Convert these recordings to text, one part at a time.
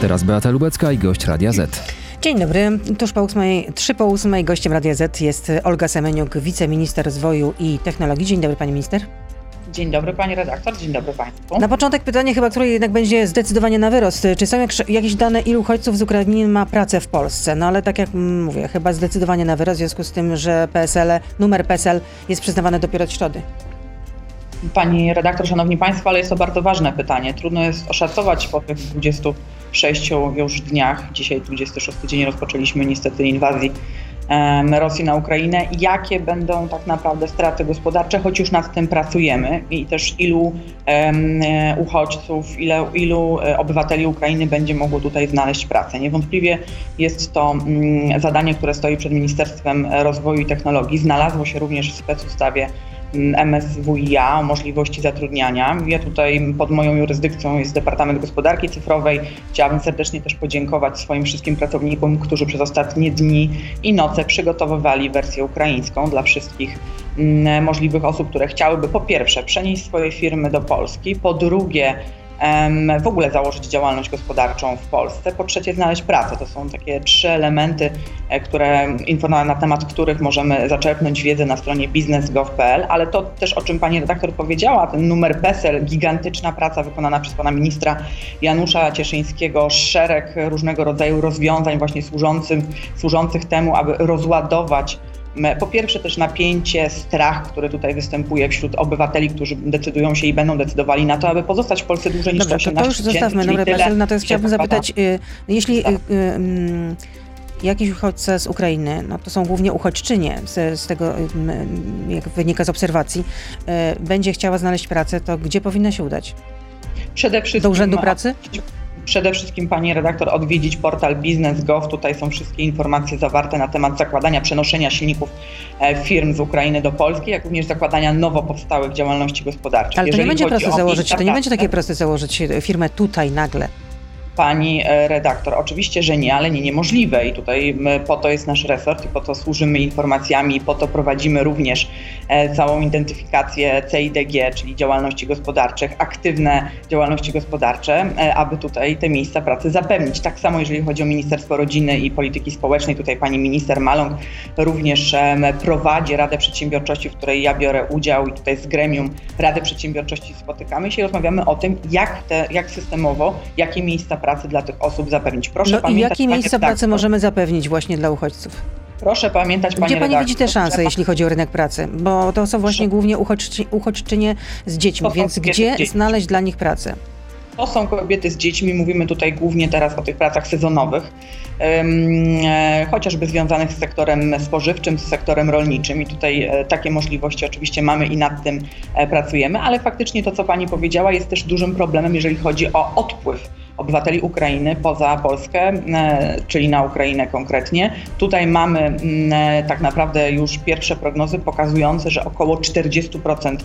Teraz Beata Lubecka i gość Radia Z. Dzień dobry. Tuż po ósmej, trzy po ósmej gościem Radia Z jest Olga Semeniuk, wiceminister rozwoju i technologii. Dzień dobry pani minister. Dzień dobry pani redaktor, dzień dobry państwu. Na początek pytanie chyba, które jednak będzie zdecydowanie na wyrost. Czy są jakieś dane, ilu uchodźców z Ukrainy ma pracę w Polsce? No ale tak jak mówię, chyba zdecydowanie na wyrost w związku z tym, że PSL, numer PSL jest przyznawany dopiero od środy. Pani redaktor, szanowni państwo, ale jest to bardzo ważne pytanie. Trudno jest oszacować po tych 26 już dniach, dzisiaj 26 dzień rozpoczęliśmy niestety inwazji Rosji na Ukrainę, jakie będą tak naprawdę straty gospodarcze, choć już nad tym pracujemy i też ilu uchodźców, ile, ilu e, obywateli Ukrainy będzie mogło tutaj znaleźć pracę. Niewątpliwie jest to mm, zadanie, które stoi przed Ministerstwem Rozwoju i Technologii. Znalazło się również w specustawie MSWiA o możliwości zatrudniania. Ja tutaj pod moją jurysdykcją jest Departament Gospodarki Cyfrowej. Chciałabym serdecznie też podziękować swoim wszystkim pracownikom, którzy przez ostatnie dni i noce przygotowywali wersję ukraińską dla wszystkich możliwych osób, które chciałyby po pierwsze przenieść swoje firmy do Polski, po drugie w ogóle założyć działalność gospodarczą w Polsce. Po trzecie, znaleźć pracę. To są takie trzy elementy, e, które, na temat których możemy zaczerpnąć wiedzę na stronie biznes.gov.pl, ale to też, o czym pani redaktor powiedziała, ten numer PESEL, gigantyczna praca wykonana przez pana ministra Janusza Cieszyńskiego, szereg różnego rodzaju rozwiązań właśnie służących, służących temu, aby rozładować po pierwsze też napięcie, strach, który tutaj występuje wśród obywateli, którzy decydują się i będą decydowali na to, aby pozostać w Polsce dłużej niż Dobra, 18 to, to już zostawmy Dobra, Basil, natomiast chciałabym zapytać, y, jeśli tak. y, y, jakiś uchodźca z Ukrainy, no to są głównie uchodźczynie, z, z tego, jak wynika z obserwacji, będzie chciała znaleźć pracę, to gdzie powinna się udać? Przede wszystkim do Urzędu Pracy? Przede wszystkim pani redaktor odwiedzić portal Business.gov. Tutaj są wszystkie informacje zawarte na temat zakładania, przenoszenia silników e, firm z Ukrainy do Polski, jak również zakładania nowo powstałych działalności gospodarczych. Ale to nie będzie proste założyć, to nie będzie takie proste założyć firmę tutaj nagle pani e, redaktor. Oczywiście, że nie, ale nie niemożliwe i tutaj po to jest nasz resort i po to służymy informacjami, po to prowadzimy również e, całą identyfikację CIDG, czyli działalności gospodarczych, aktywne działalności gospodarcze, e, aby tutaj te miejsca pracy zapewnić. Tak samo jeżeli chodzi o Ministerstwo Rodziny i Polityki Społecznej, tutaj pani minister Maląg również prowadzi Radę Przedsiębiorczości, w której ja biorę udział i tutaj z gremium Rady Przedsiębiorczości spotykamy się i rozmawiamy o tym, jak, te, jak systemowo, jakie miejsca pracy pracy dla tych osób zapewnić. Proszę no pamiętać, i jakie miejsca pracy możemy zapewnić właśnie dla uchodźców? Proszę pamiętać, Gdzie Pani redaktor, widzi te szanse, jeśli chodzi o rynek pracy? Bo to są właśnie głównie uchodźczy, uchodźczynie z dziećmi, więc gdzie znaleźć dla nich pracę? To są kobiety z dziećmi, mówimy tutaj głównie teraz o tych pracach sezonowych, e, chociażby związanych z sektorem spożywczym, z sektorem rolniczym i tutaj e, takie możliwości oczywiście mamy i nad tym e, pracujemy, ale faktycznie to, co Pani powiedziała, jest też dużym problemem, jeżeli chodzi o odpływ obywateli Ukrainy poza Polskę, czyli na Ukrainę konkretnie. Tutaj mamy tak naprawdę już pierwsze prognozy pokazujące, że około 40%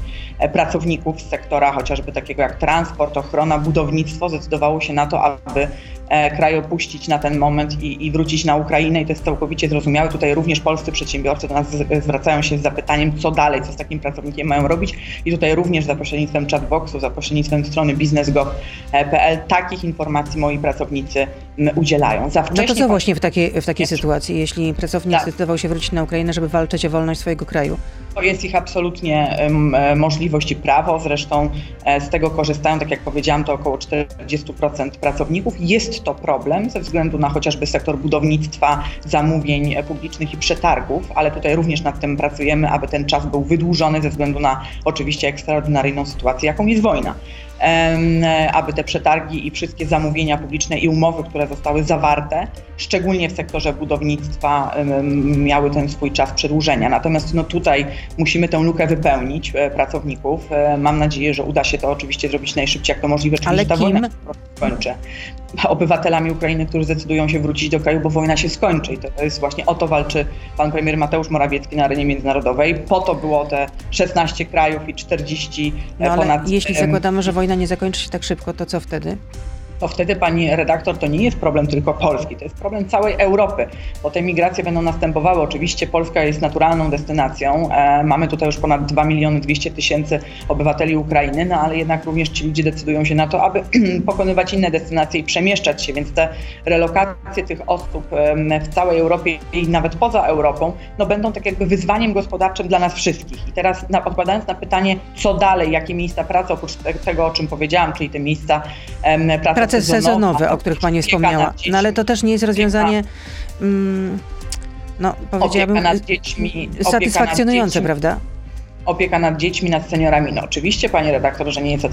pracowników z sektora chociażby takiego jak transport, ochrona, budownictwo zdecydowało się na to, aby E, kraj opuścić na ten moment i, i, wrócić na Ukrainę i to jest całkowicie zrozumiałe. Tutaj również polscy przedsiębiorcy do nas zwracają się z zapytaniem, co dalej, co z takim pracownikiem mają robić i tutaj również za pośrednictwem chatboxu, za pośrednictwem strony biznes.gov.pl takich informacji moi pracownicy udzielają. Za wcześnie... No to co właśnie w takiej, w takiej sytuacji, jeśli pracownik tak. zdecydował się wrócić na Ukrainę, żeby walczyć o wolność swojego kraju? To jest ich absolutnie e, możliwość i prawo, zresztą e, z tego korzystają, tak jak powiedziałam, to około 40% pracowników. Jest to problem ze względu na chociażby sektor budownictwa, zamówień publicznych i przetargów, ale tutaj również nad tym pracujemy, aby ten czas był wydłużony ze względu na oczywiście ekstraordynaryjną sytuację, jaką jest wojna aby te przetargi i wszystkie zamówienia publiczne i umowy, które zostały zawarte, szczególnie w sektorze budownictwa, miały ten swój czas przedłużenia. Natomiast no tutaj musimy tę lukę wypełnić e, pracowników. E, mam nadzieję, że uda się to oczywiście zrobić najszybciej, jak to możliwe, czyli Ale kim? Skończy. Obywatelami Ukrainy, którzy zdecydują się wrócić do kraju, bo wojna się skończy. I to jest właśnie o to walczy pan premier Mateusz Morawiecki na arenie międzynarodowej. Po to było te 16 krajów i 40 no, ponad... Jeśli zakładamy, że wojna nie zakończy się tak szybko, to co wtedy? To wtedy pani redaktor to nie jest problem tylko Polski, to jest problem całej Europy, bo te migracje będą następowały. Oczywiście Polska jest naturalną destynacją. E, mamy tutaj już ponad 2 miliony 200 tysięcy obywateli Ukrainy, no ale jednak również ci ludzie decydują się na to, aby pokonywać inne destynacje i przemieszczać się, więc te relokacje tych osób w całej Europie i nawet poza Europą, no będą tak jakby wyzwaniem gospodarczym dla nas wszystkich. I teraz na, odpowiadając na pytanie, co dalej, jakie miejsca pracy, oprócz tego, o czym powiedziałam, czyli te miejsca pracy Prace sezonowe, o których Pani wspomniała. No ale to też nie jest rozwiązanie... Mm, no, powiedziałabym, opieka nad dziećmi, satysfakcjonujące, prawda? Opieka nad dziećmi, nad seniorami. No oczywiście, panie redaktor, że nie jest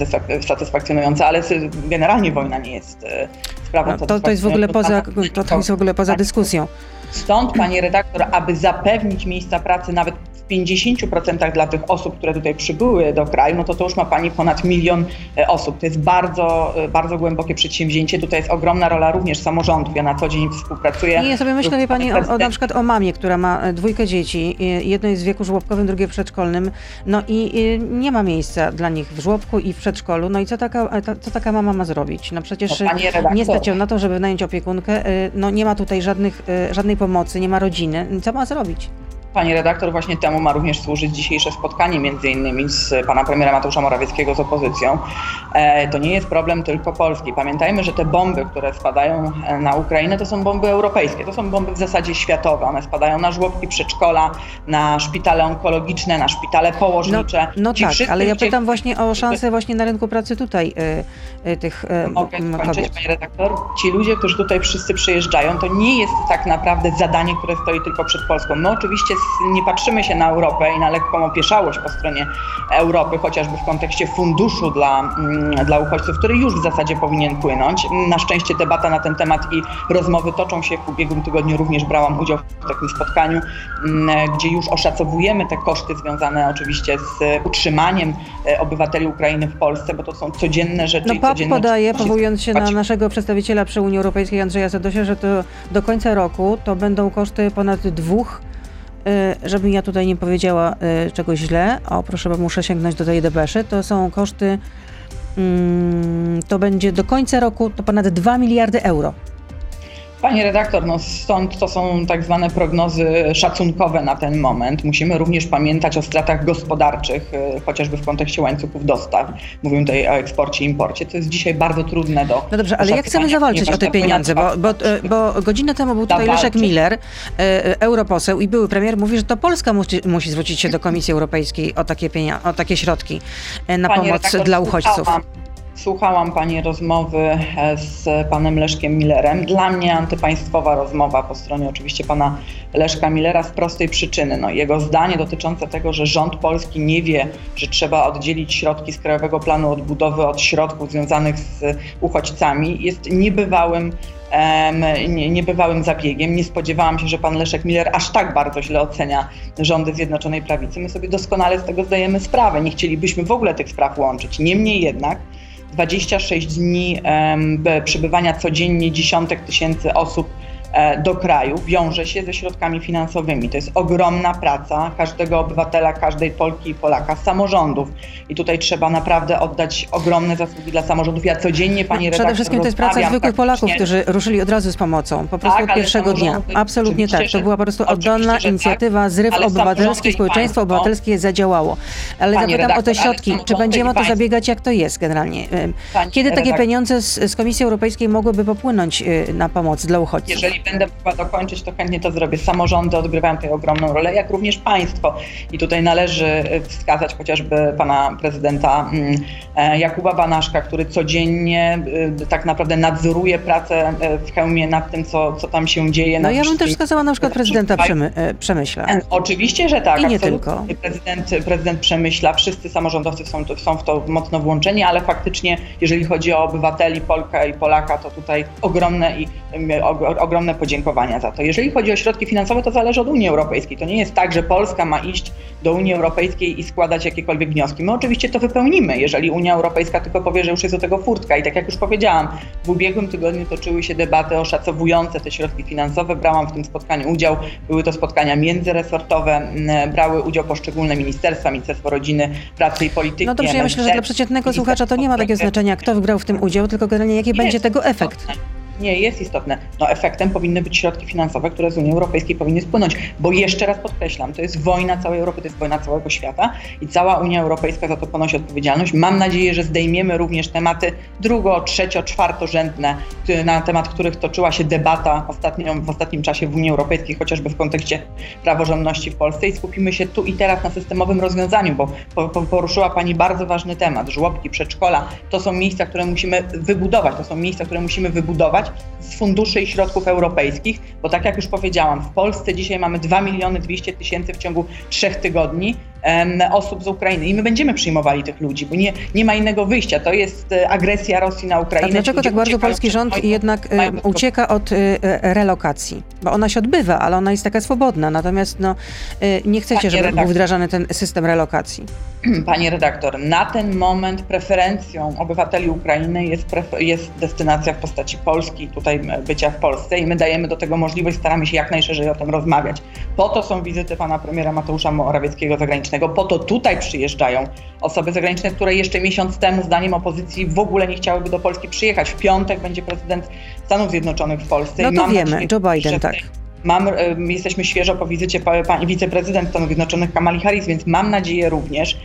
satysfakcjonująca, ale generalnie wojna nie jest e, sprawą no, to, to jest w ogóle poza, to, to jest w ogóle poza dyskusją. Stąd, panie redaktor, aby zapewnić miejsca pracy nawet 50% dla tych osób, które tutaj przybyły do kraju, no to to już ma Pani ponad milion e, osób. To jest bardzo, e, bardzo głębokie przedsięwzięcie. Tutaj jest ogromna rola również samorządów. Ja na co dzień współpracuję. Nie, ja sobie myślę, wie Pani, o, o, na przykład o mamie, która ma e, dwójkę dzieci. Jedno jest w wieku żłobkowym, drugie w przedszkolnym. No i nie ma miejsca dla nich w żłobku i w przedszkolu. No i co taka, co taka mama ma zrobić? No przecież no, nie stać ją na to, żeby wynająć opiekunkę. No nie ma tutaj żadnych, żadnej pomocy, nie ma rodziny. Co ma zrobić? Pani redaktor, właśnie temu ma również służyć dzisiejsze spotkanie między innymi z pana premiera Mateusza Morawieckiego z opozycją. E, to nie jest problem tylko Polski. Pamiętajmy, że te bomby, które spadają e, na Ukrainę, to są bomby europejskie. To są bomby w zasadzie światowe. One spadają na żłobki, przedszkola, na szpitale onkologiczne, na szpitale położnicze. No, no tak, ale ja pytam właśnie o szanse właśnie na rynku pracy tutaj y, y, tych y, Mogę skończyć, pani redaktor? Ci ludzie, którzy tutaj wszyscy przyjeżdżają, to nie jest tak naprawdę zadanie, które stoi tylko przed Polską. My oczywiście nie patrzymy się na Europę i na lekką opieszałość po stronie Europy, chociażby w kontekście funduszu dla, mm, dla uchodźców, który już w zasadzie powinien płynąć. Na szczęście debata na ten temat i rozmowy toczą się. W ubiegłym tygodniu również brałam udział w takim spotkaniu, mm, gdzie już oszacowujemy te koszty związane oczywiście z utrzymaniem e, obywateli Ukrainy w Polsce, bo to są codzienne rzeczy. No PAP podaje, powołując się na naszego przedstawiciela przy Unii Europejskiej Andrzeja Sadosia, że to do końca roku to będą koszty ponad dwóch żebym ja tutaj nie powiedziała y, czegoś źle, o proszę, bo muszę sięgnąć do tej depeszy, to są koszty, mm, to będzie do końca roku to ponad 2 miliardy euro. Pani redaktor, no stąd to są tak zwane prognozy szacunkowe na ten moment. Musimy również pamiętać o stratach gospodarczych, y, chociażby w kontekście łańcuchów dostaw. Mówimy tutaj o eksporcie i imporcie, co jest dzisiaj bardzo trudne do. No dobrze, ale jak chcemy zawalczyć o te pieniądze? Bo, bo, y, bo godzinę temu był tutaj Leszek Miller, y, europoseł i były premier, mówi, że to Polska musi, musi zwrócić się do Komisji Europejskiej o takie, pieniądze, o takie środki na Pani pomoc dla uchodźców. Słuchałam Pani rozmowy e, z Panem Leszkiem Millerem. Dla mnie antypaństwowa rozmowa po stronie oczywiście Pana Leszka Millera z prostej przyczyny. No, jego zdanie dotyczące tego, że rząd polski nie wie, że trzeba oddzielić środki z Krajowego Planu Odbudowy od środków związanych z uchodźcami jest niebywałym niebywałym zabiegiem. Nie spodziewałam się, że pan Leszek Miller aż tak bardzo źle ocenia rządy Zjednoczonej Prawicy. My sobie doskonale z tego zdajemy sprawę. Nie chcielibyśmy w ogóle tych spraw łączyć. Niemniej jednak 26 dni przebywania codziennie dziesiątek tysięcy osób do kraju wiąże się ze środkami finansowymi. To jest ogromna praca każdego obywatela, każdej Polki i Polaka, samorządów. I tutaj trzeba naprawdę oddać ogromne zasługi dla samorządów. Ja codziennie, pani redaktor, Przede wszystkim to jest praca zwykłych Polaków, którzy ruszyli od razu z pomocą, po prostu tak, od pierwszego dnia. Absolutnie tak. To była po prostu oddolna inicjatywa, tak, zryw obywatelski, społeczeństwo obywatelskie zadziałało. Ale zapytam redaktor, o te środki. Czy będziemy o to zabiegać, jak to jest generalnie? Kiedy takie redaktor. pieniądze z, z Komisji Europejskiej mogłyby popłynąć y, na pomoc dla uchodźców? Jeżeli będę mogła dokończyć, to chętnie to zrobię. Samorządy odgrywają tutaj ogromną rolę, jak również państwo. I tutaj należy wskazać chociażby pana prezydenta mm, e, Jakuba Banaszka, który codziennie y, tak naprawdę nadzoruje pracę e, w hełmie nad tym, co, co tam się dzieje. No ja bym też wskazała na przykład prezydenta Przemy e, Przemyśla. Oczywiście, że tak. I nie tylko. Prezydent, prezydent Przemyśla, wszyscy samorządowcy są, są w to mocno włączeni, ale faktycznie, jeżeli chodzi o obywateli, Polka i Polaka, to tutaj ogromne i ogromne podziękowania za to. Jeżeli chodzi o środki finansowe, to zależy od Unii Europejskiej. To nie jest tak, że Polska ma iść do Unii Europejskiej i składać jakiekolwiek wnioski. My oczywiście to wypełnimy, jeżeli Unia Europejska tylko powie, że już jest do tego furtka. I tak jak już powiedziałam, w ubiegłym tygodniu toczyły się debaty oszacowujące te środki finansowe. Brałam w tym spotkaniu udział. Były to spotkania międzyresortowe, brały udział poszczególne ministerstwa, Ministerstwo Rodziny, Pracy i Polityki. No dobrze, ja myślę, że dla przeciętnego słuchacza to nie ma takiego znaczenia, kto wygrał w tym udział, tylko generalnie jaki będzie tego efekt. Nie, jest istotne. No efektem powinny być środki finansowe, które z Unii Europejskiej powinny spłynąć, bo jeszcze raz podkreślam, to jest wojna całej Europy, to jest wojna całego świata i cała Unia Europejska za to ponosi odpowiedzialność. Mam nadzieję, że zdejmiemy również tematy drugo, trzecio, czwartorzędne, na temat których toczyła się debata w ostatnim czasie w Unii Europejskiej, chociażby w kontekście praworządności w Polsce i skupimy się tu i teraz na systemowym rozwiązaniu, bo poruszyła Pani bardzo ważny temat. Żłobki, przedszkola, to są miejsca, które musimy wybudować, to są miejsca, które musimy wybudować z funduszy i środków europejskich, bo tak jak już powiedziałam, w Polsce dzisiaj mamy 2 miliony 200 tysięcy w ciągu trzech tygodni osób z Ukrainy i my będziemy przyjmowali tych ludzi, bo nie, nie ma innego wyjścia. To jest e, agresja Rosji na Ukrainę. A dlaczego tak bardzo polski rząd jednak e, ucieka od e, relokacji? Bo ona się odbywa, ale ona jest taka swobodna, natomiast no, nie chcecie, Panie żeby redaktor. był wdrażany ten system relokacji. Panie redaktor, na ten moment preferencją obywateli Ukrainy jest, jest destynacja w postaci Polski, tutaj bycia w Polsce i my dajemy do tego możliwość, staramy się jak najszerzej o tym rozmawiać. Po to są wizyty pana premiera Mateusza Morawieckiego zagranicznego zagranicznego. Po to tutaj przyjeżdżają osoby zagraniczne, które jeszcze miesiąc temu, zdaniem opozycji, w ogóle nie chciałyby do Polski przyjechać. W piątek będzie prezydent Stanów Zjednoczonych w Polsce. No to wiemy, nadzieję, Joe Biden, tak. Mam, jesteśmy świeżo po wizycie pani wiceprezydent Stanów Zjednoczonych Kamali Harris, więc mam nadzieję również,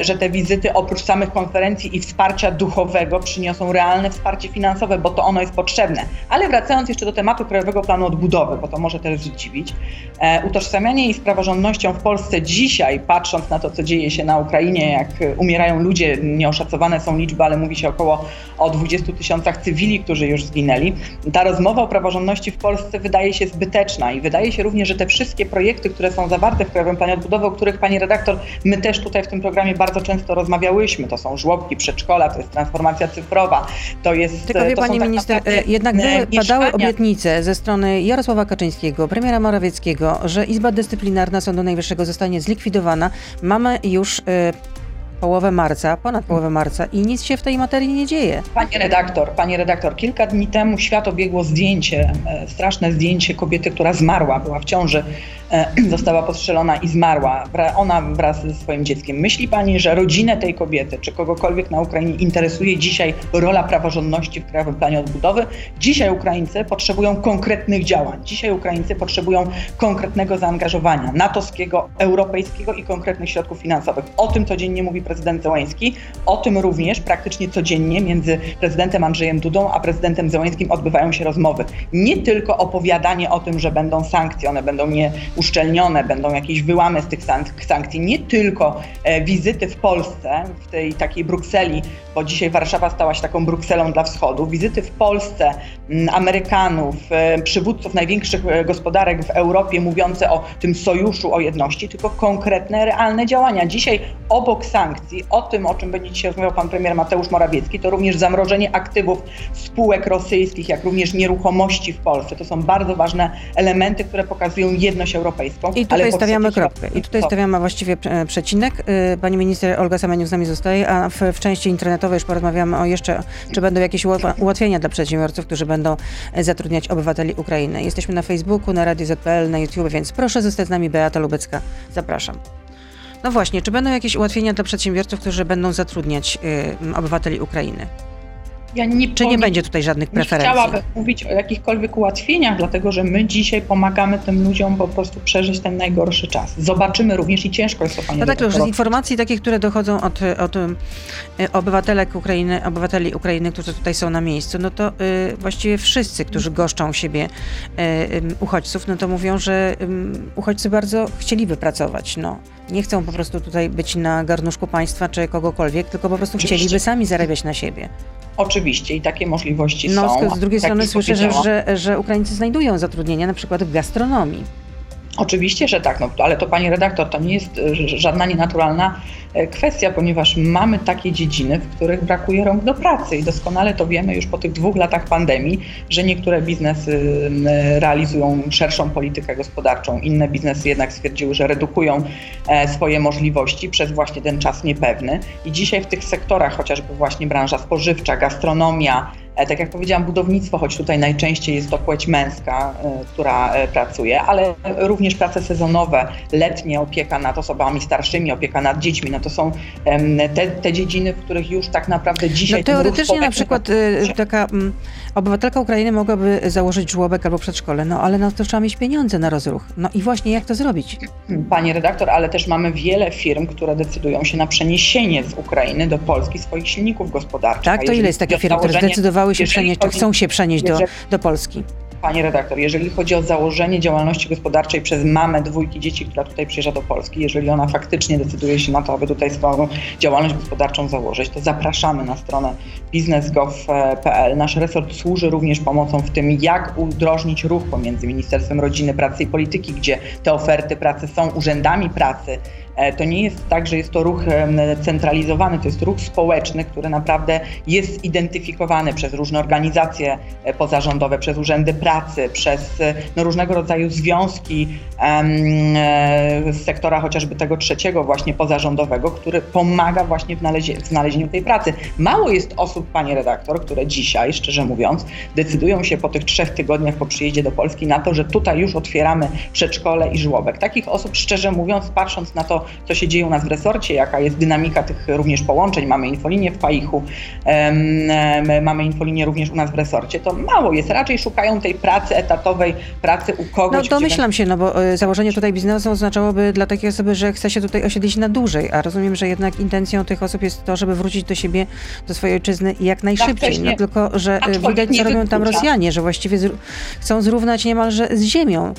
że te wizyty oprócz samych konferencji i wsparcia duchowego przyniosą realne wsparcie finansowe, bo to ono jest potrzebne. Ale wracając jeszcze do tematu Krajowego Planu Odbudowy, bo to może też zdziwić, e, utożsamianie jej z praworządnością w Polsce dzisiaj, patrząc na to, co dzieje się na Ukrainie, jak umierają ludzie, nieoszacowane są liczby, ale mówi się około o 20 tysiącach cywili, którzy już zginęli, ta rozmowa o praworządności w Polsce wydaje się zbyteczna i wydaje się również, że te wszystkie projekty, które są zawarte w Krajowym Planie Odbudowy, o których pani redaktor, my też tutaj w tym programie bardzo często rozmawiałyśmy. To są żłobki, przedszkola, to jest transformacja cyfrowa, to jest... Tylko wie pani tak minister, e, jednak były, padały obietnice ze strony Jarosława Kaczyńskiego, premiera Morawieckiego, że Izba Dyscyplinarna Sądu Najwyższego zostanie zlikwidowana. Mamy już... Y połowę marca, ponad połowę marca i nic się w tej materii nie dzieje. Panie redaktor, panie redaktor, kilka dni temu świat obiegło zdjęcie, e, straszne zdjęcie kobiety, która zmarła, była w ciąży, została postrzelona i zmarła. Ona wraz ze swoim dzieckiem. Myśli pani, że rodzinę tej kobiety, czy kogokolwiek na Ukrainie interesuje dzisiaj rola praworządności w Krajowym Planie Odbudowy? Dzisiaj Ukraińcy potrzebują konkretnych działań. Dzisiaj Ukraińcy potrzebują konkretnego zaangażowania natowskiego, europejskiego i konkretnych środków finansowych. O tym codziennie mówi prezydent Zełański. O tym również praktycznie codziennie między prezydentem Andrzejem Dudą a prezydentem Zełańskim odbywają się rozmowy. Nie tylko opowiadanie o tym, że będą sankcje, one będą nieuszczelnione, będą jakieś wyłamy z tych sankcji, nie tylko e, wizyty w Polsce, w tej takiej Brukseli, bo dzisiaj Warszawa stała się taką Brukselą dla wschodu, wizyty w Polsce Amerykanów, e, przywódców największych e, gospodarek w Europie mówiące o tym sojuszu, o jedności, tylko konkretne, realne działania. Dzisiaj obok sankcji, o tym, o czym będzie dzisiaj rozmawiał pan premier Mateusz Morawiecki, to również zamrożenie aktywów spółek rosyjskich, jak również nieruchomości w Polsce. To są bardzo ważne elementy, które pokazują jedność europejską. I tutaj stawiamy kropkę. I tutaj stawiamy właściwie przecinek. Y, pani minister Olga Semeniuk z nami zostaje, a w, w części internetowej już porozmawiamy o jeszcze, czy będą jakieś ułatwienia dla przedsiębiorców, którzy będą e, zatrudniać obywateli Ukrainy. Jesteśmy na Facebooku, na Radio ZPL, na YouTube, więc proszę zostać z nami. Beata Lubecka. Zapraszam. No właśnie, czy będą jakieś ułatwienia dla przedsiębiorców, którzy będą zatrudniać y, obywateli Ukrainy? Ja nie Czy nie będzie tutaj żadnych preferencji? Nie chciałabym mówić o jakichkolwiek ułatwieniach, dlatego że my dzisiaj pomagamy tym ludziom po prostu przeżyć ten najgorszy czas. Zobaczymy również i ciężko jest to, panie No tak, już z informacji takich, które dochodzą od, od y, obywatelek Ukrainy, obywateli Ukrainy, którzy tutaj są na miejscu, no to y, właściwie wszyscy, którzy goszczą u siebie y, y, uchodźców, no to mówią, że y, uchodźcy bardzo chcieliby pracować, no nie chcą po prostu tutaj być na garnuszku państwa czy kogokolwiek, tylko po prostu Oczywiście. chcieliby sami zarabiać na siebie. Oczywiście i takie możliwości no, są. No, z drugiej strony słyszę, że, że, że Ukraińcy znajdują zatrudnienie na przykład w gastronomii. Oczywiście, że tak, no, ale to pani redaktor, to nie jest żadna nienaturalna kwestia, ponieważ mamy takie dziedziny, w których brakuje rąk do pracy i doskonale to wiemy już po tych dwóch latach pandemii, że niektóre biznesy realizują szerszą politykę gospodarczą, inne biznesy jednak stwierdziły, że redukują swoje możliwości przez właśnie ten czas niepewny. I dzisiaj w tych sektorach, chociażby właśnie branża spożywcza, gastronomia, E, tak jak powiedziałam, budownictwo, choć tutaj najczęściej jest to płeć męska, e, która e, pracuje, ale również prace sezonowe, letnie, opieka nad osobami starszymi, opieka nad dziećmi, no to są te, te dziedziny, w których już tak naprawdę dzisiaj... No teoretycznie na przykład taka mm, obywatelka Ukrainy mogłaby założyć żłobek albo przedszkole, no ale na to trzeba mieć pieniądze na rozruch. No i właśnie jak to zrobić? Pani redaktor, ale też mamy wiele firm, które decydują się na przeniesienie z Ukrainy do Polski swoich silników gospodarczych. Tak, to ile jest takich firm, które zdecydowały się przenieść, czy chcą się przenieść do, do Polski? Pani redaktor, jeżeli chodzi o założenie działalności gospodarczej przez mamę dwójki dzieci, która tutaj przyjeżdża do Polski, jeżeli ona faktycznie decyduje się na to, aby tutaj swoją działalność gospodarczą założyć, to zapraszamy na stronę biznesgov.pl. Nasz resort służy również pomocą w tym, jak udrożnić ruch pomiędzy Ministerstwem Rodziny, Pracy i Polityki, gdzie te oferty pracy są urzędami pracy, to nie jest tak, że jest to ruch centralizowany, to jest ruch społeczny, który naprawdę jest identyfikowany przez różne organizacje e, pozarządowe, przez urzędy pracy, przez e, no, różnego rodzaju związki z sektora chociażby tego trzeciego właśnie pozarządowego, który pomaga właśnie w, w znalezieniu tej pracy. Mało jest osób, panie redaktor, które dzisiaj, szczerze mówiąc, decydują się po tych trzech tygodniach po przyjeździe do Polski na to, że tutaj już otwieramy przedszkole i żłobek. Takich osób, szczerze mówiąc, patrząc na to, co się dzieje u nas w resorcie, jaka jest dynamika tych również połączeń. Mamy infolinię w Paichu, mamy infolinię również u nas w resorcie. To mało jest. Raczej szukają tej pracy etatowej, pracy u kogoś. No domyślam się, no bo e, założenie tutaj biznesu oznaczałoby dla takiej osoby, że chce się tutaj osiedlić na dłużej, a rozumiem, że jednak intencją tych osób jest to, żeby wrócić do siebie, do swojej ojczyzny jak najszybciej. No tylko, że e, widać, co robią tam Rosjanie, że właściwie chcą zrównać niemalże z ziemią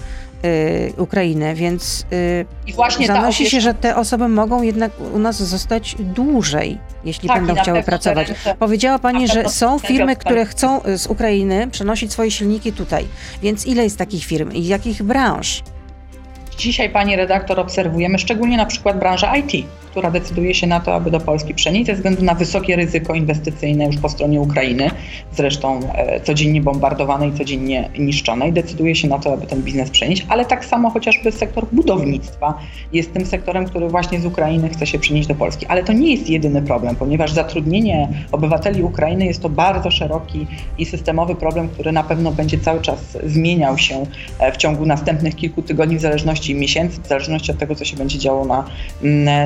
Ukrainę, więc y, I właśnie zanosi się, że te osoby mogą jednak u nas zostać dłużej, jeśli tak, będą chciały pracować. Powiedziała Pani, że są firmy, które chcą z Ukrainy przenosić swoje silniki tutaj. Więc ile jest takich firm i jakich branż? Dzisiaj, pani redaktor, obserwujemy szczególnie na przykład branża IT, która decyduje się na to, aby do Polski przenieść ze względu na wysokie ryzyko inwestycyjne już po stronie Ukrainy, zresztą e, codziennie bombardowanej, codziennie niszczonej, decyduje się na to, aby ten biznes przenieść, ale tak samo chociażby sektor budownictwa jest tym sektorem, który właśnie z Ukrainy chce się przenieść do Polski. Ale to nie jest jedyny problem, ponieważ zatrudnienie obywateli Ukrainy jest to bardzo szeroki i systemowy problem, który na pewno będzie cały czas zmieniał się e, w ciągu następnych kilku tygodni, w zależności miesięcy, w zależności od tego, co się będzie działo na,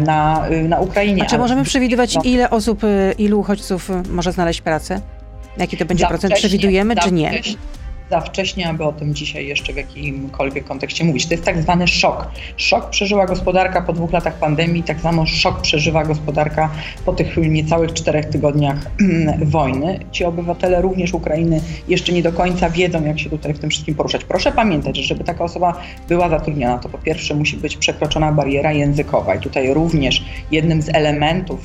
na Y, na, Ukrainie. A czy możemy przewidywać, no. ile osób, y, ilu uchodźców y, może znaleźć pracę? Jaki to będzie procent? Przewidujemy, czy nie? Wcześnie za wcześnie, aby o tym dzisiaj jeszcze w jakimkolwiek kontekście mówić. To jest tak zwany szok. Szok przeżyła gospodarka po dwóch latach pandemii, tak samo szok przeżywa gospodarka po tych niecałych czterech tygodniach wojny. Ci obywatele również Ukrainy jeszcze nie do końca wiedzą, jak się tutaj w tym wszystkim poruszać. Proszę pamiętać, że żeby taka osoba była zatrudniona, to po pierwsze musi być przekroczona bariera językowa i tutaj również jednym z elementów,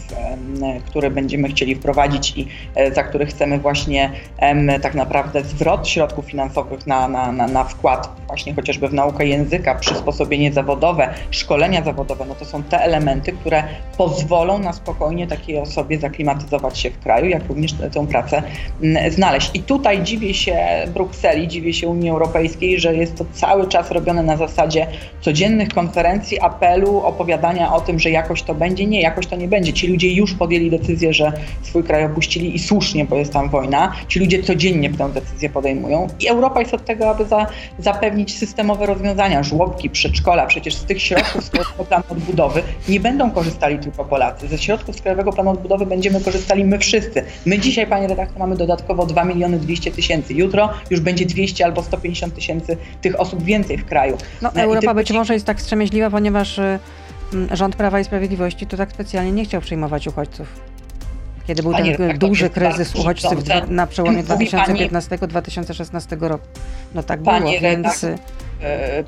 które będziemy chcieli wprowadzić i e, za które chcemy właśnie tak naprawdę zwrot środków finansowych na, na, na, na wkład właśnie chociażby w naukę języka, przysposobienie zawodowe, szkolenia zawodowe, no to są te elementy, które pozwolą na spokojnie takiej osobie zaklimatyzować się w kraju, jak również tę pracę mm, znaleźć. I tutaj dziwię się Brukseli, dziwię się Unii Europejskiej, że jest to cały czas robione na zasadzie codziennych konferencji, apelu, opowiadania o tym, że jakoś to będzie. Nie, jakoś to nie będzie. Ci ludzie już podjęli decyzję, że swój kraj opuścili i słusznie, bo jest tam wojna. Ci ludzie codziennie tę decyzję podejmują i Europa jest od tego, aby za, zapewnić systemowe rozwiązania, żłobki, przedszkola. Przecież z tych środków z Krajowego Planu Odbudowy nie będą korzystali tylko Polacy. Ze środków z Krajowego Planu Odbudowy będziemy korzystali my wszyscy. My dzisiaj, panie redaktor, mamy dodatkowo 2 miliony 200 tysięcy. Jutro już będzie 200 albo 150 tysięcy tych osób więcej w kraju. No, no Europa być może jest tak wstrzemięźliwa, ponieważ y, rząd Prawa i Sprawiedliwości to tak specjalnie nie chciał przyjmować uchodźców kiedy był Panie ten duży kryzys uchodźców na przełomie 2015-2016 roku. No tak było, więc...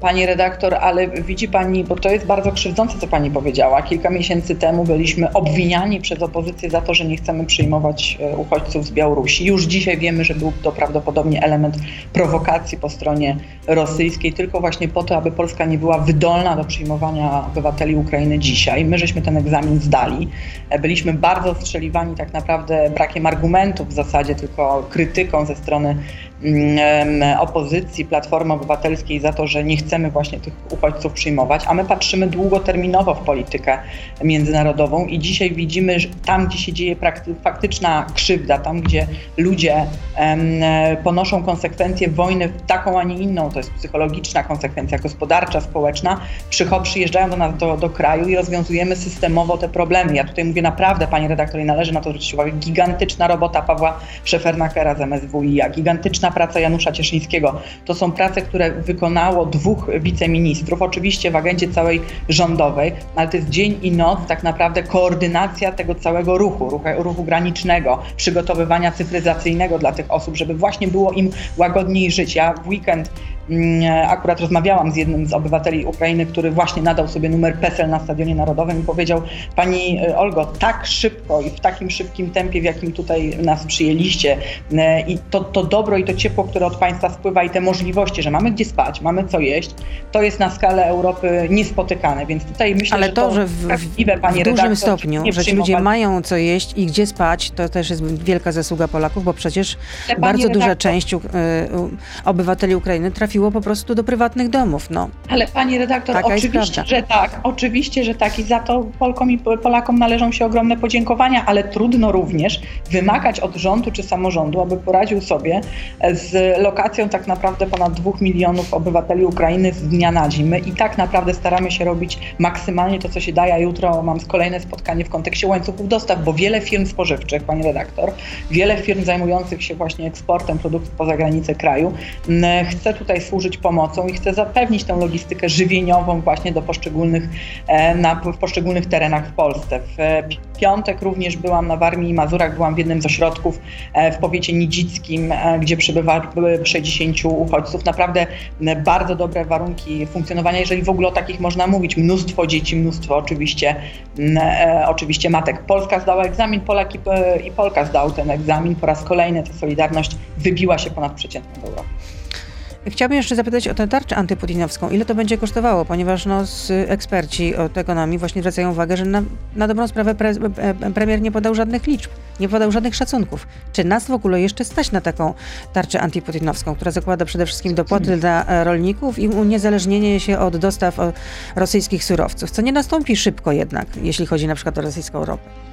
pani redaktor, ale widzi pani, bo to jest bardzo krzywdzące, co pani powiedziała. Kilka miesięcy temu byliśmy obwiniani przez opozycję za to, że nie chcemy przyjmować e, uchodźców z Białorusi. Już dzisiaj wiemy, że był to prawdopodobnie element prowokacji po stronie rosyjskiej, tylko właśnie po to, aby Polska nie była wydolna do przyjmowania obywateli Ukrainy dzisiaj. My żeśmy ten egzamin zdali. E, byliśmy bardzo strzeliwani tak naprawdę brakiem argumentów w zasadzie, tylko krytyką ze strony Mm, opozycji, Platformy Obywatelskiej za to, że nie chcemy właśnie tych uchodźców przyjmować, a my patrzymy długoterminowo w politykę międzynarodową i dzisiaj widzimy, że tam, gdzie się dzieje faktyczna krzywda, tam, gdzie ludzie ponoszą konsekwencje wojny, taką, a nie inną, to jest psychologiczna konsekwencja, gospodarcza, społeczna, przyjeżdżają do nas do, do kraju i rozwiązujemy systemowo te problemy. Ja tutaj mówię naprawdę, pani redaktor, i należy na to zwrócić uwagę, gigantyczna robota Pawła Szefernakera z MSWiA, gigantyczna praca Janusza Cieszyńskiego. To są prace, które wykonało dwóch wiceministrów, oczywiście w agendzie całej rządowej, ale to jest dzień i noc tak naprawdę koordynacja tego całego ruchu, ruchu, ruchu granicznego, przygotowywania cyfryzacyjnego dla tych osób, żeby właśnie było im łagodniej żyć. Ja w weekend Mm, akurat rozmawiałam z jednym z obywateli Ukrainy, który właśnie nadał sobie numer PESEL na Stadionie Narodowym i powiedział Pani e, Olgo, tak szybko i w takim szybkim tempie, w jakim tutaj nas przyjęliście e, i to, to dobro i to ciepło, które od Państwa spływa i te możliwości, że mamy gdzie spać, mamy co jeść, to jest na skalę Europy niespotykane, więc tutaj myślę, Ale że to, że w, w, w dużym stopniu, że ci ludzie mają co jeść i gdzie spać, to też jest wielka zasługa Polaków, bo przecież bardzo duża część y, obywateli Ukrainy trafiło po prostu do prywatnych domów. No. Ale pani redaktor, Taka oczywiście, że tak, oczywiście, że tak i za to Polkom i Polakom należą się ogromne podziękowania, ale trudno również wymagać od rządu czy samorządu, aby poradził sobie z lokacją tak naprawdę ponad dwóch milionów obywateli Ukrainy z dnia na dzień. My i tak naprawdę staramy się robić maksymalnie to, co się daje, jutro mam kolejne spotkanie w kontekście łańcuchów dostaw, bo wiele firm spożywczych, pani redaktor, wiele firm zajmujących się właśnie eksportem produktów poza granicę kraju chce tutaj służyć pomocą i chce zapewnić tę logistykę żywieniową właśnie do poszczególnych, e, na, w poszczególnych terenach w Polsce. W piątek również byłam na Warmii i Mazurach, byłam w jednym z ośrodków e, w powiecie nidzickim, e, gdzie przebywa 60 uchodźców. Naprawdę bardzo dobre warunki funkcjonowania, jeżeli w ogóle o takich można mówić. Mnóstwo dzieci, mnóstwo oczywiście, oczywiście matek. Polska zdała egzamin, Polak i Polka zdał ten egzamin. Po raz kolejny ta Solidarność wybiła się ponad przeciętną w Europie. Chciałabym jeszcze zapytać o tę tarczę antyputinowską. Ile to będzie kosztowało? Ponieważ no, eksperci od ekonomii właśnie zwracają uwagę, że na, na dobrą sprawę pre, premier nie podał żadnych liczb, nie podał żadnych szacunków. Czy nas w ogóle jeszcze stać na taką tarczę antyputinowską, która zakłada przede wszystkim dopłaty dla e, rolników i uniezależnienie się od dostaw rosyjskich surowców, co nie nastąpi szybko jednak, jeśli chodzi na przykład o rosyjską ropę?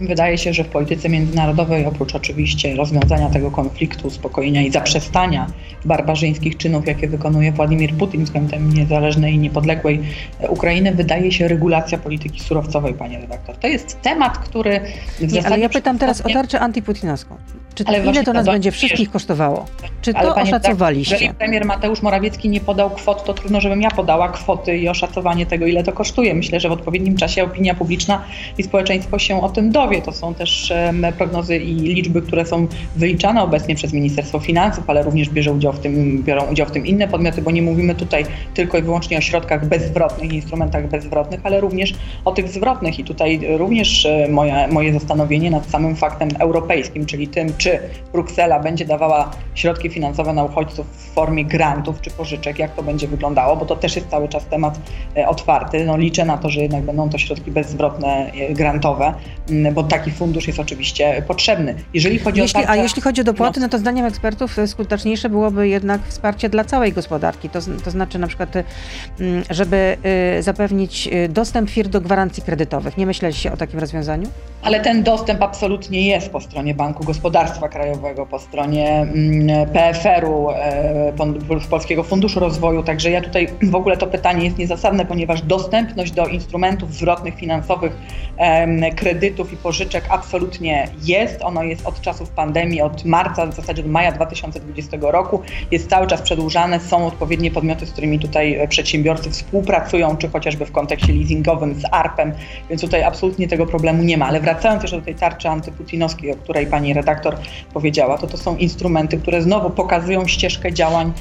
Wydaje się, że w polityce międzynarodowej, oprócz oczywiście rozwiązania tego konfliktu, uspokojenia i zaprzestania barbarzyńskich czynów, jakie wykonuje Władimir Putin względem niezależnej i niepodległej Ukrainy, wydaje się regulacja polityki surowcowej, panie redaktor. To jest temat, który w Nie, ale ja pytam teraz o tarczę antyputinowską. Czy to, ile to nas będzie wszystkich kosztowało? Czy to oszacowaliście? Jeżeli premier Mateusz Morawiecki nie podał kwot, to trudno, żebym ja podała kwoty i oszacowanie tego, ile to kosztuje. Myślę, że w odpowiednim czasie opinia publiczna i społeczeństwo się o tym dowie. To są też prognozy i liczby, które są wyliczane obecnie przez Ministerstwo Finansów, ale również bierze udział w tym, biorą udział w tym inne podmioty, bo nie mówimy tutaj tylko i wyłącznie o środkach bezzwrotnych, instrumentach bezzwrotnych, ale również o tych zwrotnych. I tutaj również moje, moje zastanowienie nad samym faktem europejskim, czyli tym, czy Bruksela będzie dawała środki finansowe na uchodźców w formie grantów czy pożyczek, jak to będzie wyglądało, bo to też jest cały czas temat e, otwarty. No, liczę na to, że jednak będą to środki bezzwrotne, e, grantowe, bo taki fundusz jest oczywiście potrzebny. Jeżeli chodzi jeśli, o a jeśli chodzi o dopłaty, no to zdaniem ekspertów e, skuteczniejsze byłoby jednak wsparcie dla całej gospodarki. To, to znaczy na przykład, żeby zapewnić dostęp firm do gwarancji kredytowych. Nie myśleliście o takim rozwiązaniu? Ale ten dostęp absolutnie jest po stronie Banku Gospodarstwa Krajowego, po stronie mm, PFR-u, e, Polskiego Funduszu Rozwoju. Także ja tutaj w ogóle to pytanie jest niezasadne, ponieważ dostępność do instrumentów zwrotnych finansowych, kredytów i pożyczek absolutnie jest. Ono jest od czasów pandemii, od marca, w zasadzie od maja 2020 roku. Jest cały czas przedłużane. Są odpowiednie podmioty, z którymi tutaj e, przedsiębiorcy współpracują, czy chociażby w kontekście leasingowym z ARP-em, więc tutaj absolutnie tego problemu nie ma. Ale wracając jeszcze do tej tarczy antyputinowskiej, o której pani redaktor powiedziała, to to są instrumenty, które znowu pokazują ścieżkę działań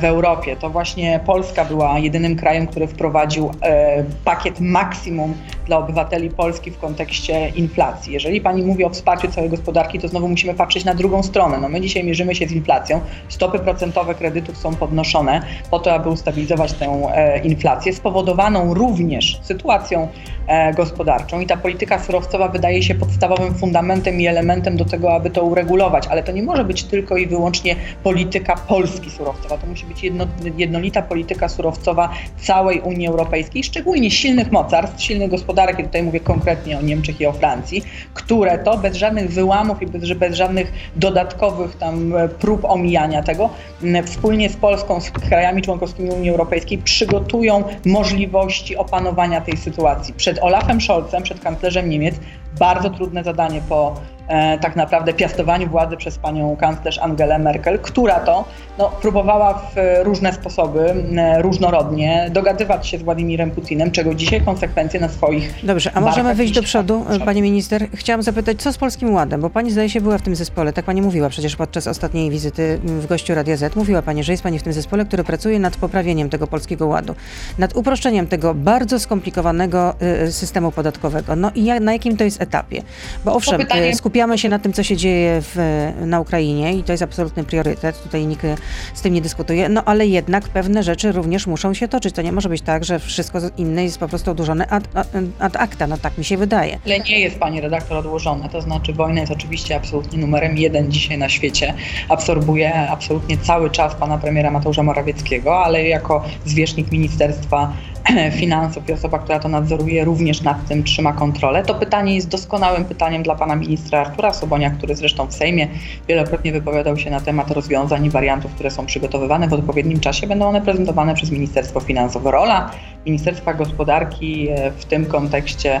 w Europie. To właśnie Polska była jedynym krajem, który wprowadził e, pakiet maksimum dla obywateli Polski w kontekście inflacji. Jeżeli pani mówi o wsparciu całej gospodarki, to znowu musimy patrzeć na drugą stronę. No my dzisiaj mierzymy się z inflacją. Stopy procentowe kredytów są podnoszone po to, aby ustabilizować tę e, inflację, spowodowaną również sytuacją e, gospodarczą i ta polityka surowcowa wydaje się podstawowym fundamentem i elementem do tego, aby to uregulować, ale to nie może być tylko i wyłącznie polityka Polski surowcowa. To musi być jedno, jednolita polityka surowcowa całej Unii Europejskiej, szczególnie silnych mocarstw, silnych gospodarek, i tutaj mówię konkretnie o Niemczech i o Francji, które to bez żadnych wyłamów i bez, bez żadnych dodatkowych tam e, prób omijania tego, wspólnie z Polską, z krajami członkowskimi Unii Europejskiej przygotują możliwości opanowania tej sytuacji. Przed Olafem Scholzem, przed kanclerzem Niemiec, bardzo trudne zadanie po E, tak naprawdę piastowaniu władzy przez panią kanclerz Angelę Merkel, która to no, próbowała w różne sposoby, e, różnorodnie dogadywać się z Władimirem Putinem, czego dzisiaj konsekwencje na swoich. Dobrze, a możemy wyjść do przodu, pani minister? Chciałam zapytać, co z Polskim Ładem, bo pani zdaje się była w tym zespole, tak pani mówiła przecież podczas ostatniej wizyty w gościu Radia Z. Mówiła pani, że jest pani w tym zespole, który pracuje nad poprawieniem tego Polskiego Ładu, nad uproszczeniem tego bardzo skomplikowanego y, systemu podatkowego. No i jak, na jakim to jest etapie? Bo owszem, pytanie... Y, skupiamy się na tym, co się dzieje w, na Ukrainie i to jest absolutny priorytet. Tutaj nikt z tym nie dyskutuje. No ale jednak pewne rzeczy również muszą się toczyć. To nie może być tak, że wszystko inne jest po prostu odłożone ad, ad acta. No tak mi się wydaje. Ale nie jest, pani redaktor, odłożone. To znaczy wojna jest oczywiście absolutnie numerem jeden dzisiaj na świecie. Absorbuje absolutnie cały czas pana premiera Mateusza Morawieckiego, ale jako zwierzchnik Ministerstwa Finansów i osoba, która to nadzoruje, również nad tym trzyma kontrolę. To pytanie jest doskonałym pytaniem dla pana ministra Artura Sobonia, który zresztą w Sejmie wielokrotnie wypowiadał się na temat rozwiązań i wariantów, które są przygotowywane w odpowiednim czasie. Będą one prezentowane przez Ministerstwo Finansów. Rola Ministerstwa Gospodarki e, w tym kontekście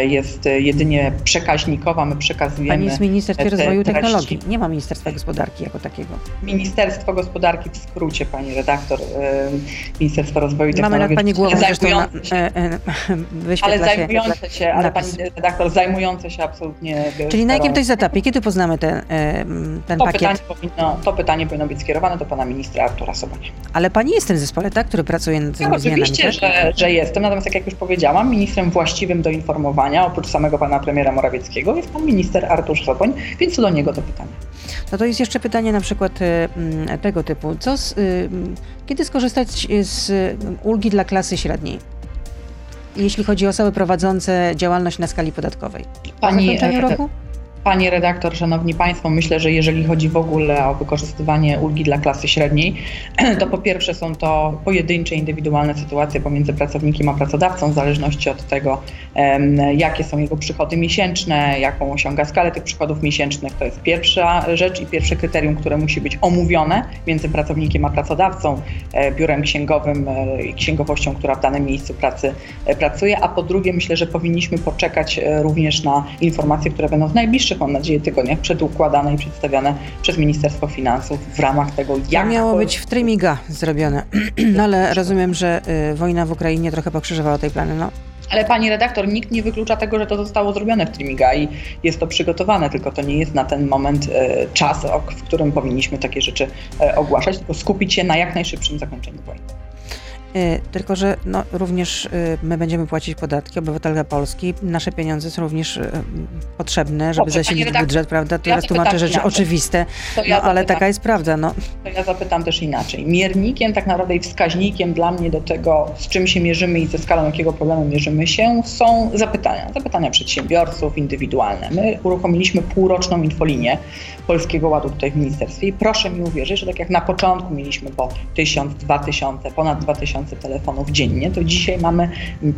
jest jedynie przekaźnikowa. My przekazujemy. Pani jest w Ministerstwie Rozwoju i Technologii. Nie ma Ministerstwa Gospodarki jako takiego. Ministerstwo Gospodarki w skrócie, pani redaktor. E, Ministerstwo Rozwoju i Technologii. Mamy nad pani głową zajmujące się, e, ale zajmujące się, ale pani redaktor zajmujące się absolutnie. Czyli na jakim to jest etapie? Kiedy poznamy ten, ten to pakiet? Pytanie powinno, to pytanie powinno być skierowane do pana ministra Artura Sobonia. Ale pani jest w tym zespole, tak? Który pracuje nad tymi no, zmianami. Oczywiście, że, że jestem, natomiast jak już powiedziałam, ministrem właściwym do informowania, oprócz samego pana premiera Morawieckiego, jest pan minister Artur Soboń, więc do niego to pytanie. No to jest jeszcze pytanie na przykład y, mm, tego typu. Co z, y, kiedy skorzystać z ulgi dla klasy średniej? Jeśli chodzi o osoby prowadzące działalność na skali podatkowej. Pani, roku? Pani redaktor, szanowni państwo, myślę, że jeżeli chodzi w ogóle o wykorzystywanie ulgi dla klasy średniej, to po pierwsze są to pojedyncze, indywidualne sytuacje pomiędzy pracownikiem a pracodawcą, w zależności od tego, jakie są jego przychody miesięczne, jaką osiąga skalę tych przychodów miesięcznych. To jest pierwsza rzecz i pierwsze kryterium, które musi być omówione między pracownikiem a pracodawcą, e, biurem księgowym e, i księgowością, która w danym miejscu pracy e, pracuje. A po drugie, myślę, że powinniśmy poczekać również na informacje, które będą w najbliższych najbliższych, mam nadzieję, tygodniach przedukładane i przedstawiane przez Ministerstwo Finansów w ramach tego, jak... To miało być w trymiga zrobione, no ale rozumiem, że y, wojna w Ukrainie trochę pokrzyżowała tej plany. No. Ale pani redaktor, nikt nie wyklucza tego, że to zostało zrobione w Trimiga i jest to przygotowane, tylko to nie jest na ten moment e, czas, w którym powinniśmy takie rzeczy e, ogłaszać, tylko skupić się na jak najszybszym zakończeniu wojny. Y, tylko, że no, również y, my będziemy płacić podatki, obywatele Polski, nasze pieniądze są również y, potrzebne, żeby Dobrze, zasilić budżet, prawda? To ja tłumaczę rzeczy inaczej. oczywiste, no, ja ale taka jest prawda. No. To ja zapytam też inaczej. Miernikiem tak naprawdę i wskaźnikiem dla mnie do tego, z czym się mierzymy i ze skalą jakiego problemu mierzymy się, są zapytania. Zapytania przedsiębiorców, indywidualne. My uruchomiliśmy półroczną infolinię Polskiego Ładu tutaj w ministerstwie i proszę mi uwierzyć, że tak jak na początku mieliśmy po tysiąc, dwa tysiące, ponad dwa tysiące tysiące telefonów dziennie, to dzisiaj mamy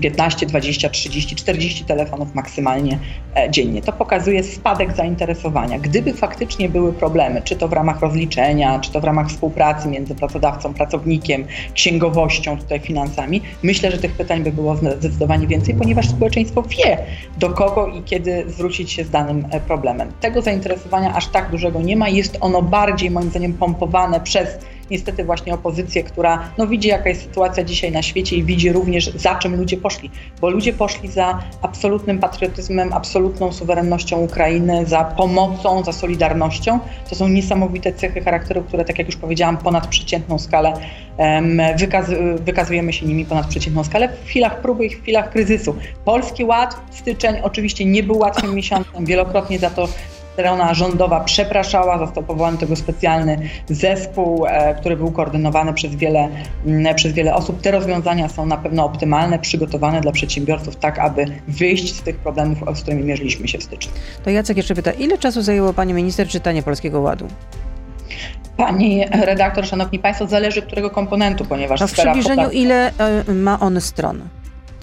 15, 20, 30, 40 telefonów maksymalnie e, dziennie. To pokazuje spadek zainteresowania. Gdyby faktycznie były problemy, czy to w ramach rozliczenia, czy to w ramach współpracy między pracodawcą, pracownikiem, księgowością, tutaj finansami, myślę, że tych pytań by było zdecydowanie więcej, ponieważ społeczeństwo wie, do kogo i kiedy zwrócić się z danym e, problemem. Tego zainteresowania aż tak dużego nie ma. Jest ono bardziej, moim zdaniem, pompowane przez niestety właśnie opozycję, która no, widzi jaka jest sytuacja dzisiaj na świecie i widzi również za czym ludzie poszli, bo ludzie poszli za absolutnym patriotyzmem, absolutną suwerennością Ukrainy, za pomocą, za solidarnością. To są niesamowite cechy charakteru, które tak jak już powiedziałam, ponad przeciętną skalę wykaz wykazujemy się nimi ponad przeciętną skalę w chwilach próby i w chwilach kryzysu. Polski Ład, styczeń oczywiście nie był łatwym miesiącem, wielokrotnie za to strona rządowa przepraszała, został powołany tego specjalny zespół, e, który był koordynowany przez wiele, przez wiele osób. Te rozwiązania są na pewno optymalne, przygotowane dla przedsiębiorców, tak aby wyjść z tych problemów, z którymi mierzyliśmy się w styczniu. To Jacek jeszcze pyta, ile czasu zajęło Pani Minister czytanie Polskiego Ładu? Pani redaktor, szanowni państwo, zależy którego komponentu, ponieważ no w przybliżeniu ile e, ma on stron?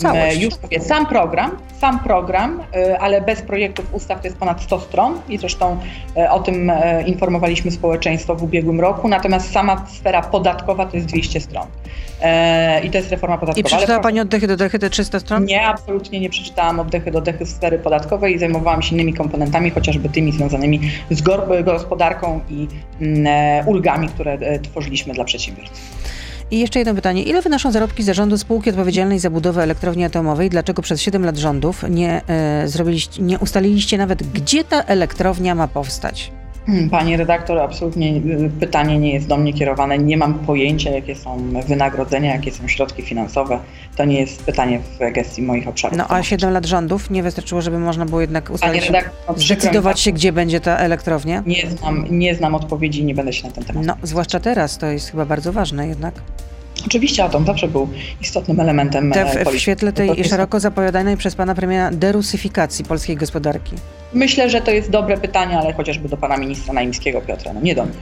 Całość. Już mówię, sam program, sam program, y, ale bez projektów ustaw to jest ponad 100 stron i zresztą y, o tym y, informowaliśmy społeczeństwo w ubiegłym roku, natomiast sama sfera podatkowa to jest 200 stron. I to jest reforma podatkowa. I przeczytała Pani oddechy do dechy te 300 stron? Nie, absolutnie nie przeczytałam oddechy do dechy sfery podatkowej i zajmowałam się innymi komponentami, chociażby tymi związanymi z gospodarką i mm, e, ulgami, które e, tworzyliśmy dla przedsiębiorców. I jeszcze jedno pytanie. Ile wynoszą zarobki zarządu spółki odpowiedzialnej za budowę elektrowni atomowej? Dlaczego przez 7 lat rządów nie, e, zrobiliście, nie ustaliliście nawet, gdzie ta elektrownia ma powstać? Hmm, pani redaktor, absolutnie y, pytanie nie jest do mnie kierowane. Nie mam pojęcia, jakie są wynagrodzenia, jakie są środki finansowe. To nie jest pytanie w gestii moich obszarów. No a 7 lat rządów nie wystarczyło, żeby można było jednak ustalić, redaktor, zdecydować się, gdzie będzie ta elektrownia? Nie znam, nie znam odpowiedzi i nie będę się na ten temat. No, zwłaszcza teraz, to jest chyba bardzo ważne jednak. Oczywiście atom zawsze był istotnym elementem Te w, w świetle tej szeroko zapowiadanej przez pana premiera derusyfikacji polskiej gospodarki. Myślę, że to jest dobre pytanie, ale chociażby do pana ministra Naimskiego Piotra, no nie do mnie.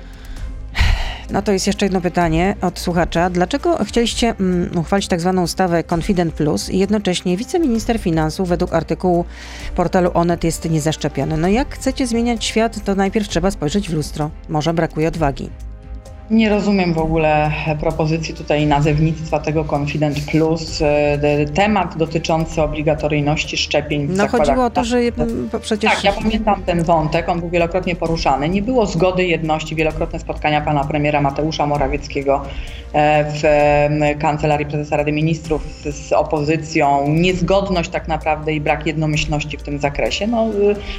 No to jest jeszcze jedno pytanie od słuchacza. Dlaczego chcieliście mm, uchwalić tak zwaną ustawę Confident Plus i jednocześnie wiceminister finansów według artykułu portalu Onet jest niezaszczepiony? No jak chcecie zmieniać świat, to najpierw trzeba spojrzeć w lustro. Może brakuje odwagi. Nie rozumiem w ogóle propozycji tutaj nazewnictwa tego Confident Plus. E, temat dotyczący obligatoryjności szczepień. No chodziło o to, że przecież... Tak, ja pamiętam ten wątek, on był wielokrotnie poruszany. Nie było zgody jedności, wielokrotne spotkania pana premiera Mateusza Morawieckiego e, w Kancelarii Prezesa Rady Ministrów z opozycją. Niezgodność tak naprawdę i brak jednomyślności w tym zakresie no,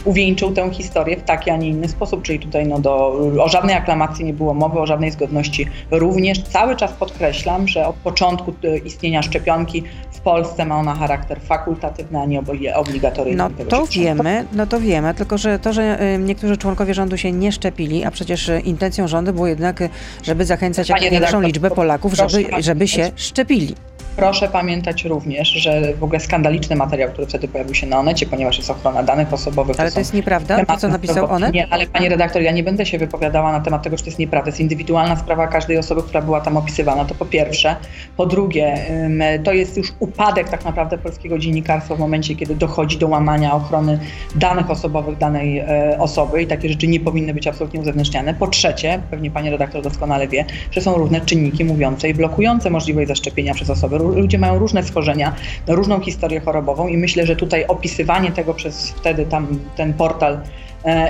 uwieńczył tę historię w taki, a nie inny sposób, czyli tutaj no, do, o żadnej aklamacji nie było mowy, o żadnej zgodności zgodności również. Cały czas podkreślam, że od początku e, istnienia szczepionki w Polsce ma ona charakter fakultatywny, a nie obligatoryjny. No to wiemy, no to wiemy, tylko że to, że e, niektórzy członkowie rządu się nie szczepili, a przecież e, intencją rządu było jednak, żeby zachęcać jak największą liczbę Polaków, żeby, żeby się szczepili. Proszę pamiętać również, że w ogóle skandaliczny materiał, który wtedy pojawił się na Onecie, ponieważ jest ochrona danych osobowych. Ale to, to jest nieprawda, to co napisał Onet? Nie, ale pani redaktor, ja nie będę się wypowiadała na temat tego, czy to jest nieprawda. To jest indywidualna sprawa każdej osoby, która była tam opisywana, to po pierwsze. Po drugie, to jest już upadek tak naprawdę polskiego dziennikarstwa w momencie, kiedy dochodzi do łamania ochrony danych osobowych danej e, osoby i takie rzeczy nie powinny być absolutnie uzewnętrzniane. Po trzecie, pewnie pani redaktor doskonale wie, że są różne czynniki mówiące i blokujące możliwość zaszczepienia przez osoby ludzie mają różne schorzenia, różną historię chorobową i myślę, że tutaj opisywanie tego przez wtedy tam ten portal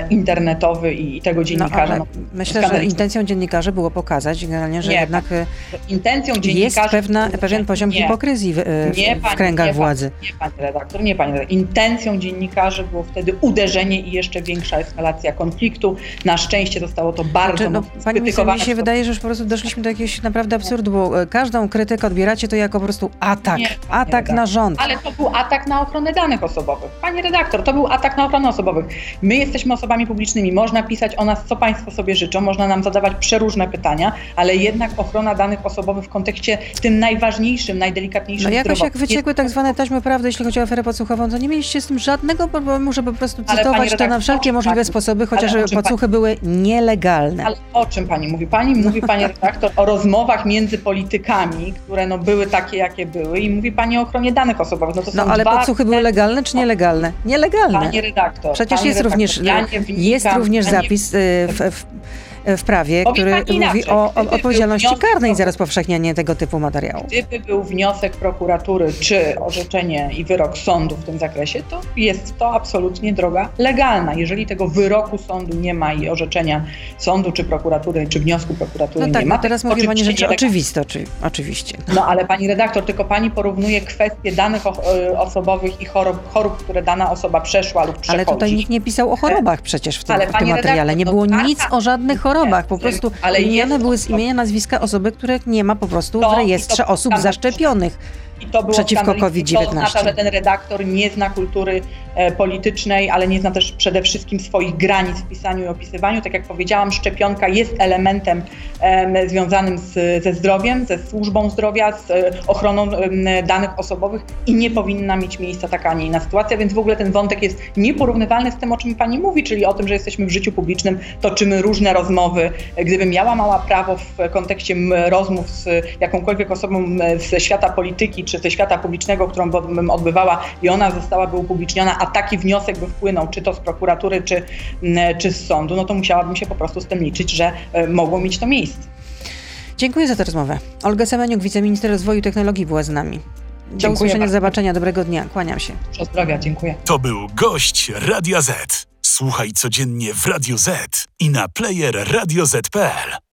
internetowy i, tego no, dziennikarza. No, myślę, że intencją dziennikarzy było pokazać generalnie, że nie, jednak e, intencją jest pewna, pewien poziom nie, hipokryzji w, e, nie, w kręgach nie, władzy. Nie, panie redaktor, nie, panie redaktor. Intencją dziennikarzy było wtedy uderzenie i jeszcze większa eskalacja konfliktu. Na szczęście zostało to bardzo znaczy, no, Pani mi się wydaje, że już po prostu doszliśmy do jakiegoś naprawdę absurdu, bo każdą krytykę odbieracie to jako po prostu atak. atak redaktor. na rząd. Ale to był atak na ochronę danych osobowych. Panie redaktor, to był atak na ochronę osobowych. My jesteśmy jesteśmy osobami publicznymi, można pisać o nas, co Państwo sobie życzą, można nam zadawać przeróżne pytania, ale jednak ochrona danych osobowych w kontekście tym najważniejszym, najdelikatniejszym No jakoś jak wyciekły tak zwane taśmy prawdy, jeśli chodzi o aferę podsłuchową, to nie mieliście z tym żadnego problemu, żeby po prostu cytować to na wszelkie możliwe pani, sposoby, chociaż podsłuchy pani, były nielegalne. Ale o czym Pani mówi? Pani mówi, Pani redaktor, o rozmowach między politykami, które no były takie, jakie były i mówi Pani o ochronie danych osobowych. No, to no ale podsłuchy były legalne czy nielegalne? Nielegalne. Pani redaktor. Przecież pani jest redaktor, również, jest również zapis y, w, w w prawie, który mówi o, o odpowiedzialności wniosek karnej za rozpowszechnianie tego typu materiału. Gdyby był wniosek prokuratury czy orzeczenie i wyrok sądu w tym zakresie, to jest to absolutnie droga legalna. Jeżeli tego wyroku sądu nie ma i orzeczenia sądu czy prokuratury, czy wniosku prokuratury No tak, nie ma, no teraz mówi pani rzeczy oczywiste, oczy, oczywiście. No ale pani redaktor, tylko pani porównuje kwestie danych o, y, osobowych i chorób, chorób, które dana osoba przeszła lub przechodzi. Ale tutaj nikt nie pisał o chorobach przecież w tym, Ale w tym materiale. Nie redaktor, było no tak, nic o żadnych chorobach. Po nie, prostu ale były z imienia, nazwiska osoby, których nie ma po prostu w rejestrze osób zaszczepionych. I to było przeciwko skandaliczne. COVID-19. To oznacza, że ten redaktor nie zna kultury e, politycznej, ale nie zna też przede wszystkim swoich granic w pisaniu i opisywaniu. Tak jak powiedziałam, szczepionka jest elementem em, związanym z, ze zdrowiem, ze służbą zdrowia, z e, ochroną danych osobowych i nie powinna mieć miejsca taka, a nie inna sytuacja, więc w ogóle ten wątek jest nieporównywalny z tym, o czym pani mówi, czyli o tym, że jesteśmy w życiu publicznym, toczymy różne rozmowy. Gdybym miała mała prawo w kontekście rozmów z jakąkolwiek osobą ze świata polityki czy ze świata publicznego, którą bym odbywała i ona zostałaby upubliczniona, a taki wniosek by wpłynął, czy to z prokuratury, czy, m, czy z sądu, no to musiałabym się po prostu z tym liczyć, że e, mogło mieć to miejsce. Dziękuję za tę rozmowę. Olga Semeniuk, wiceminister rozwoju i technologii była z nami. Do Dziękuję usłyszenia, bardzo. zobaczenia, dobrego dnia. Kłaniam się. Zdrowia, dziękuję. To był gość Radia Z. Słuchaj codziennie w Radio Z i na player radioz.pl.